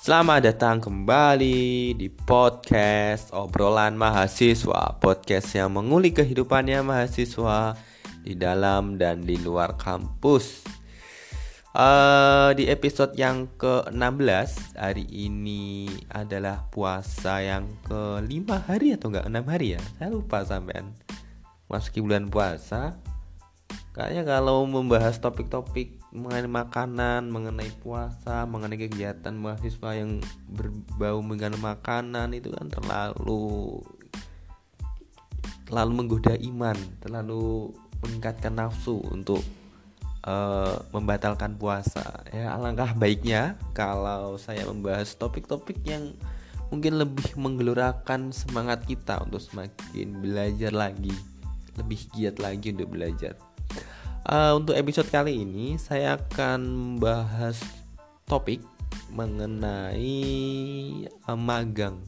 Selamat datang kembali di podcast obrolan mahasiswa. Podcast yang mengulik kehidupannya mahasiswa di dalam dan di luar kampus. Uh, Di episode yang ke-16 hari ini adalah puasa yang ke-5 hari atau enggak? 6 hari ya? Saya lupa sampean. Masuki bulan puasa. Kayaknya kalau membahas topik-topik mengenai makanan, mengenai puasa, mengenai kegiatan mahasiswa yang berbau dengan makanan itu kan terlalu terlalu menggoda iman, terlalu meningkatkan nafsu untuk uh, membatalkan puasa. Ya alangkah baiknya kalau saya membahas topik-topik yang mungkin lebih menggelorakan semangat kita untuk semakin belajar lagi, lebih giat lagi untuk belajar. Uh, untuk episode kali ini saya akan membahas topik mengenai uh, magang.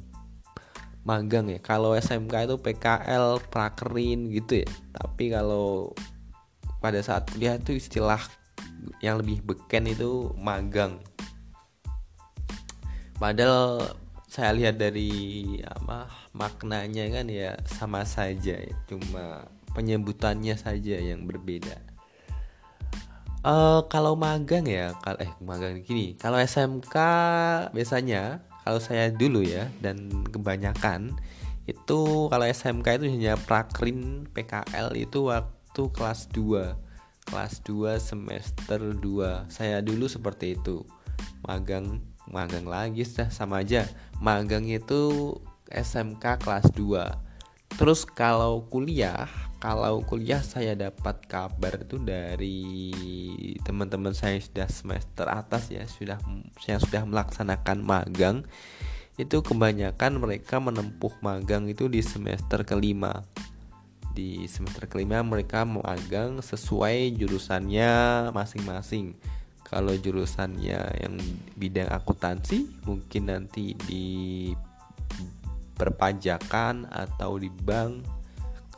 Magang ya. Kalau SMK itu PKL, prakerin gitu ya. Tapi kalau pada saat kuliah itu istilah yang lebih beken itu magang. Padahal saya lihat dari apa maknanya kan ya sama saja ya. Cuma penyebutannya saja yang berbeda. Uh, kalau magang ya, kalau eh magang gini, kalau SMK biasanya kalau saya dulu ya dan kebanyakan itu kalau SMK itu hanya prakrin PKL itu waktu kelas 2 kelas 2 semester 2 saya dulu seperti itu. Magang magang lagi sudah sama aja. Magang itu SMK kelas 2 terus kalau kuliah kalau kuliah saya dapat kabar itu dari teman-teman saya sudah semester atas ya sudah yang sudah melaksanakan magang. Itu kebanyakan mereka menempuh magang itu di semester kelima. Di semester kelima mereka magang sesuai jurusannya masing-masing. Kalau jurusannya yang bidang akuntansi mungkin nanti di perpajakan atau di bank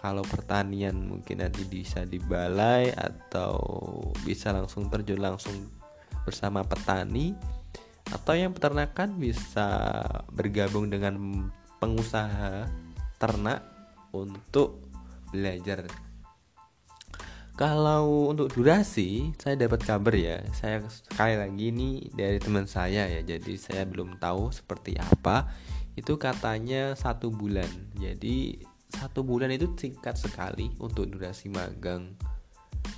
kalau pertanian mungkin nanti bisa di balai atau bisa langsung terjun langsung bersama petani atau yang peternakan bisa bergabung dengan pengusaha ternak untuk belajar. Kalau untuk durasi saya dapat kabar ya saya sekali lagi ini dari teman saya ya jadi saya belum tahu seperti apa. Itu katanya satu bulan jadi satu bulan itu singkat sekali untuk durasi magang.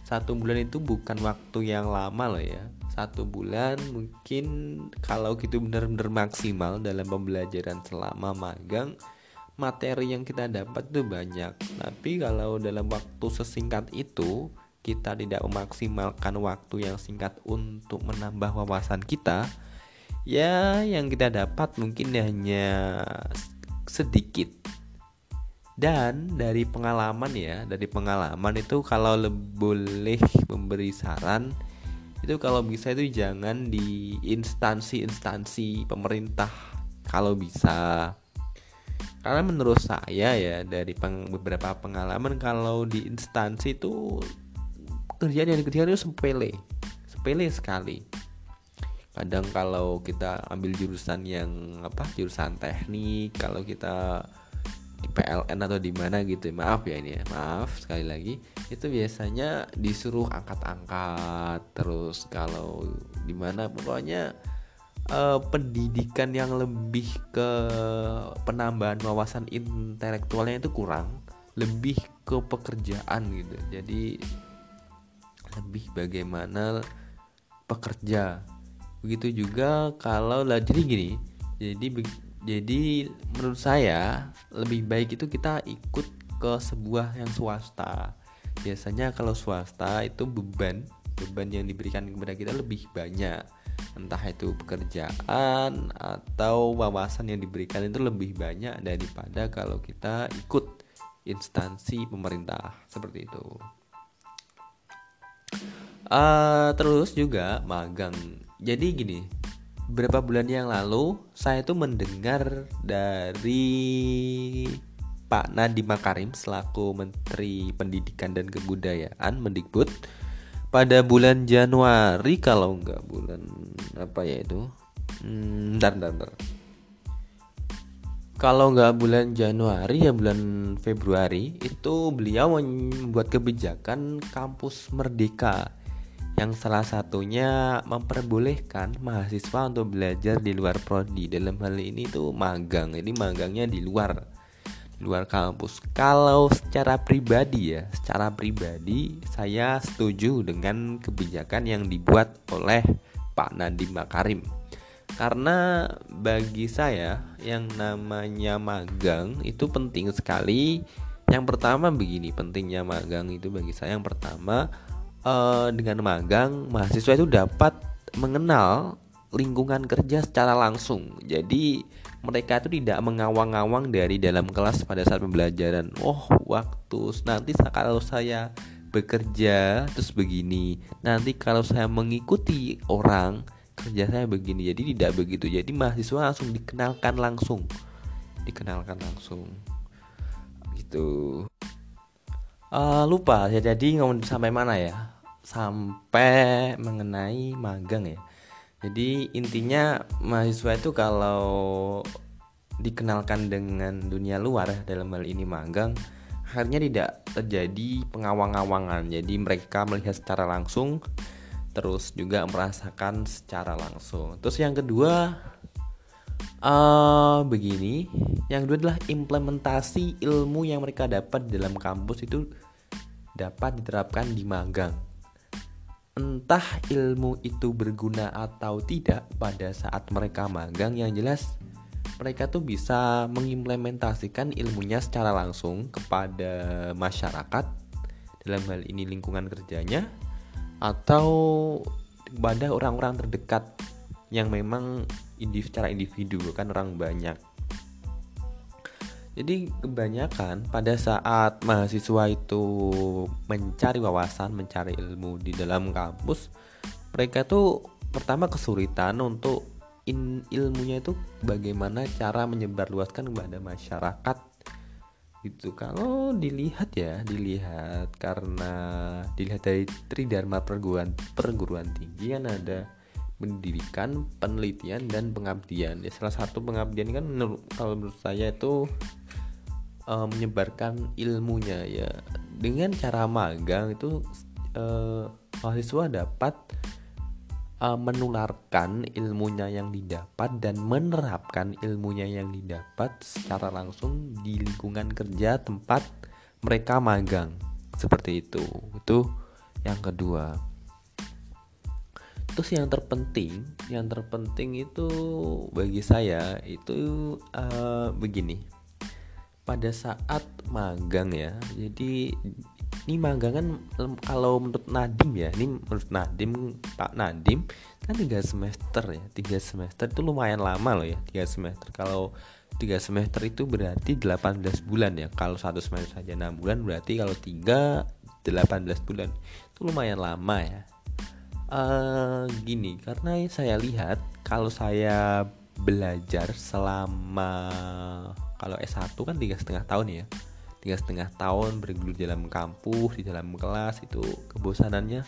Satu bulan itu bukan waktu yang lama loh ya. Satu bulan mungkin kalau gitu benar-benar maksimal dalam pembelajaran selama magang materi yang kita dapat tuh banyak. Tapi kalau dalam waktu sesingkat itu kita tidak memaksimalkan waktu yang singkat untuk menambah wawasan kita ya yang kita dapat mungkin hanya sedikit dan dari pengalaman ya dari pengalaman itu kalau boleh memberi saran itu kalau bisa itu jangan di instansi-instansi pemerintah kalau bisa. Karena menurut saya ya dari peng, beberapa pengalaman kalau di instansi itu kerjaan yang dikerjakan itu sepele sepele sekali. Kadang kalau kita ambil jurusan yang apa jurusan teknik kalau kita di PLN atau di mana gitu. Maaf ya ini ya maaf sekali lagi. Itu biasanya disuruh angkat-angkat terus kalau di mana. Pokoknya uh, pendidikan yang lebih ke penambahan wawasan intelektualnya itu kurang lebih ke pekerjaan gitu. Jadi lebih bagaimana pekerja. Begitu juga kalau lah jadi gini. Jadi jadi menurut saya lebih baik itu kita ikut ke sebuah yang swasta. Biasanya kalau swasta itu beban beban yang diberikan kepada kita lebih banyak. Entah itu pekerjaan atau wawasan yang diberikan itu lebih banyak daripada kalau kita ikut instansi pemerintah seperti itu. Uh, terus juga magang. Jadi gini, beberapa bulan yang lalu saya itu mendengar dari Pak Nadiem Makarim selaku Menteri Pendidikan dan Kebudayaan Mendikbud pada bulan Januari kalau enggak bulan apa ya itu hmm, bentar, bentar, bentar. kalau nggak bulan Januari ya bulan Februari itu beliau membuat kebijakan kampus merdeka yang salah satunya memperbolehkan mahasiswa untuk belajar di luar prodi. Dalam hal ini tuh magang. Ini magangnya di luar di luar kampus. Kalau secara pribadi ya secara pribadi saya setuju dengan kebijakan yang dibuat oleh Pak Nadiem Makarim. Karena bagi saya yang namanya magang itu penting sekali. Yang pertama begini pentingnya magang itu bagi saya yang pertama uh, dengan magang mahasiswa itu dapat mengenal lingkungan kerja secara langsung. Jadi mereka itu tidak mengawang-awang dari dalam kelas pada saat pembelajaran. Oh, waktu nanti kalau saya bekerja terus begini. Nanti kalau saya mengikuti orang kerja saya begini. Jadi tidak begitu. Jadi mahasiswa langsung dikenalkan langsung. Dikenalkan langsung. Gitu. Uh, lupa ya jadi ngomong sampai mana ya sampai mengenai magang ya. Jadi intinya mahasiswa itu kalau dikenalkan dengan dunia luar dalam hal ini magang akhirnya tidak terjadi pengawang-awangan. Jadi mereka melihat secara langsung terus juga merasakan secara langsung. Terus yang kedua uh, begini, yang kedua adalah implementasi ilmu yang mereka dapat dalam kampus itu dapat diterapkan di magang entah ilmu itu berguna atau tidak pada saat mereka magang yang jelas mereka tuh bisa mengimplementasikan ilmunya secara langsung kepada masyarakat dalam hal ini lingkungan kerjanya atau kepada orang-orang terdekat yang memang secara individu kan orang banyak jadi kebanyakan pada saat mahasiswa itu mencari wawasan, mencari ilmu di dalam kampus, mereka tuh pertama kesulitan untuk in, ilmunya itu bagaimana cara menyebarluaskan kepada masyarakat. Gitu. Kalau dilihat ya dilihat karena dilihat dari Tridharma perguruan perguruan tinggi kan ada pendidikan penelitian dan pengabdian. Ya salah satu pengabdian kan menurut, kalau menurut saya itu uh, menyebarkan ilmunya ya. Dengan cara magang itu uh, mahasiswa dapat uh, menularkan ilmunya yang didapat dan menerapkan ilmunya yang didapat secara langsung di lingkungan kerja tempat mereka magang. Seperti itu. Itu yang kedua. Terus yang terpenting yang terpenting itu bagi saya itu uh, begini pada saat magang ya. Jadi ini magang kan kalau menurut Nadim ya ini menurut Nadim Pak Nadim kan tiga semester ya. Tiga semester itu lumayan lama loh ya tiga semester. Kalau tiga semester itu berarti 18 bulan ya. Kalau satu semester saja enam bulan berarti kalau tiga 18 bulan. Itu lumayan lama ya. Uh, gini karena saya lihat kalau saya belajar selama kalau S1 kan tiga setengah tahun ya. Tiga setengah tahun bergelut dalam kampus di dalam kelas itu kebosanannya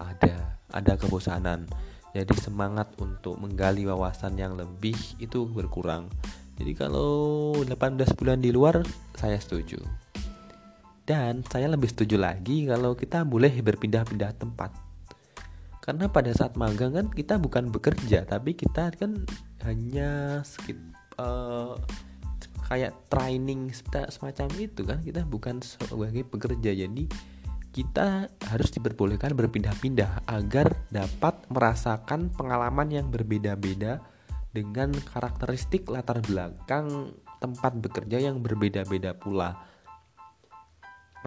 ada ada kebosanan. Jadi semangat untuk menggali wawasan yang lebih itu berkurang. Jadi kalau 18 bulan di luar saya setuju. Dan saya lebih setuju lagi kalau kita boleh berpindah-pindah tempat. Karena pada saat magang kan kita bukan bekerja tapi kita kan hanya skip uh, kayak training semacam itu kan. Kita bukan sebagai pekerja. Jadi kita harus diperbolehkan berpindah-pindah agar dapat merasakan pengalaman yang berbeda-beda dengan karakteristik latar belakang tempat bekerja yang berbeda-beda pula.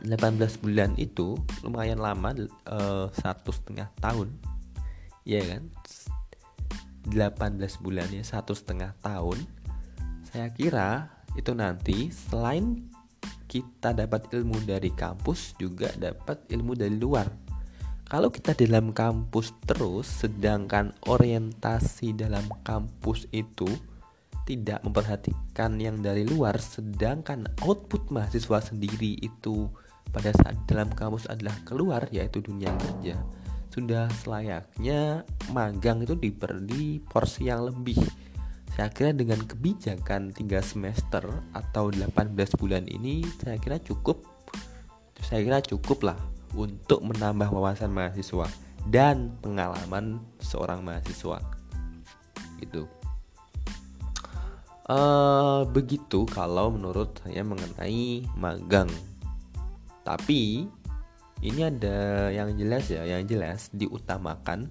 18 bulan itu lumayan lama uh, satu setengah tahun. Ya kan? 18 bulan ya satu setengah tahun. Saya kira itu nanti selain kita dapat ilmu dari kampus juga dapat ilmu dari luar. Kalau kita dalam kampus terus sedangkan orientasi dalam kampus itu tidak memperhatikan yang dari luar sedangkan output mahasiswa sendiri itu pada saat dalam kampus adalah keluar yaitu dunia kerja sudah selayaknya magang itu diberi porsi yang lebih saya kira dengan kebijakan 3 semester atau 18 bulan ini saya kira cukup. Saya kira cukup lah untuk menambah wawasan mahasiswa dan pengalaman seorang mahasiswa. Gitu. Uh, begitu kalau menurut saya mengenai magang. Tapi ini ada yang jelas ya yang jelas diutamakan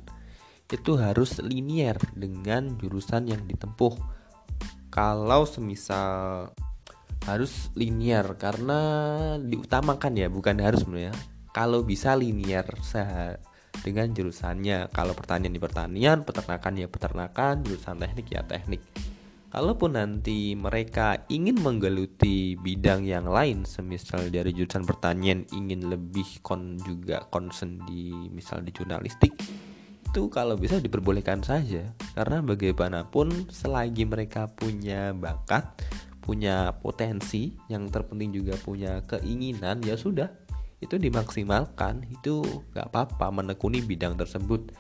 itu harus linier dengan jurusan yang ditempuh. Kalau semisal harus linier karena diutamakan ya bukan harus sebenarnya. Kalau bisa linier dengan jurusannya. Kalau pertanian di pertanian peternakan ya peternakan jurusan teknik ya teknik. Kalaupun nanti mereka ingin menggeluti bidang yang lain semisal dari jurusan pertanian ingin lebih kon juga concern di misal di jurnalistik itu kalau bisa diperbolehkan saja. Karena bagaimanapun selagi mereka punya bakat punya potensi yang terpenting juga punya keinginan ya sudah. Itu dimaksimalkan itu gak apa-apa menekuni bidang tersebut.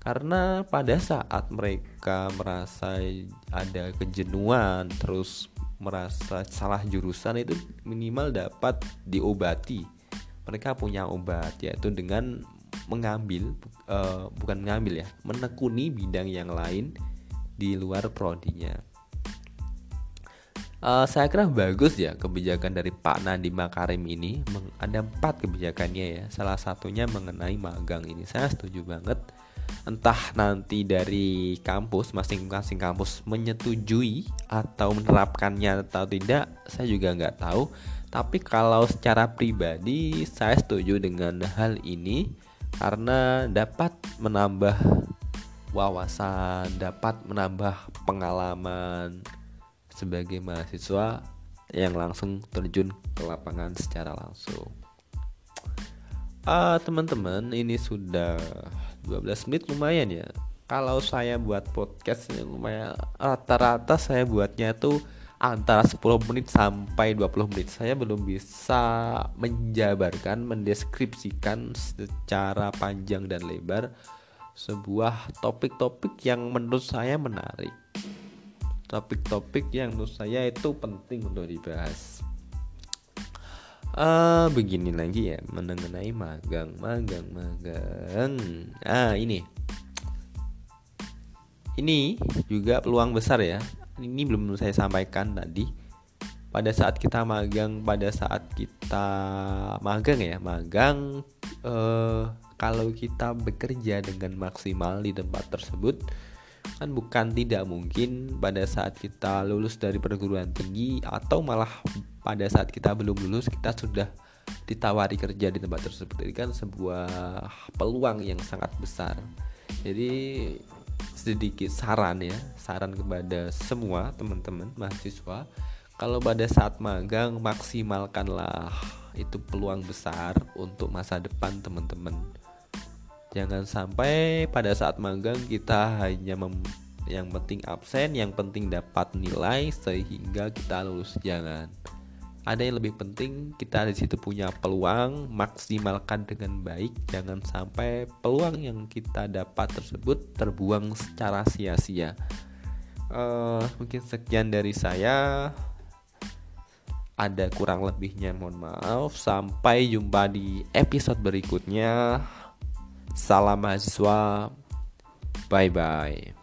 Karena pada saat mereka merasa ada kejenuhan terus merasa salah jurusan itu minimal dapat diobati. Mereka punya obat yaitu dengan mengambil uh, bukan mengambil ya menekuni bidang yang lain di luar prodinya Uh, saya kira bagus ya kebijakan dari Pak Nadiem Makarim ini. Ada empat kebijakannya ya. Salah satunya mengenai magang ini. Saya setuju banget. Entah nanti dari kampus masing-masing kampus menyetujui atau menerapkannya atau tidak, saya juga nggak tahu. Tapi kalau secara pribadi saya setuju dengan hal ini karena dapat menambah wawasan, dapat menambah pengalaman sebagai mahasiswa yang langsung terjun ke lapangan secara langsung. Uh, teman-teman, ini sudah 12 menit lumayan ya. Kalau saya buat podcast ini lumayan rata-rata saya buatnya tuh antara 10 menit sampai 20 menit. Saya belum bisa menjabarkan, mendeskripsikan secara panjang dan lebar sebuah topik-topik yang menurut saya menarik topik-topik yang menurut saya itu penting untuk dibahas. Uh, begini lagi ya mengenai magang, magang, magang. Ah ini, ini juga peluang besar ya. Ini belum saya sampaikan tadi. Pada saat kita magang, pada saat kita magang ya, magang. Uh, kalau kita bekerja dengan maksimal di tempat tersebut, kan bukan tidak mungkin pada saat kita lulus dari perguruan tinggi atau malah pada saat kita belum lulus kita sudah ditawari kerja di tempat tersebut ini kan sebuah peluang yang sangat besar jadi sedikit saran ya saran kepada semua teman-teman mahasiswa. Kalau pada saat magang maksimalkanlah itu peluang besar untuk masa depan teman-teman. Jangan sampai pada saat magang kita hanya mem yang penting absen yang penting dapat nilai sehingga kita lulus jangan ada yang lebih penting kita di situ punya peluang maksimalkan dengan baik. Jangan sampai peluang yang kita dapat tersebut terbuang secara sia-sia. Uh, mungkin sekian dari saya. Ada kurang lebihnya mohon maaf. Sampai jumpa di episode berikutnya. Salam mahasiswa. Bye bye.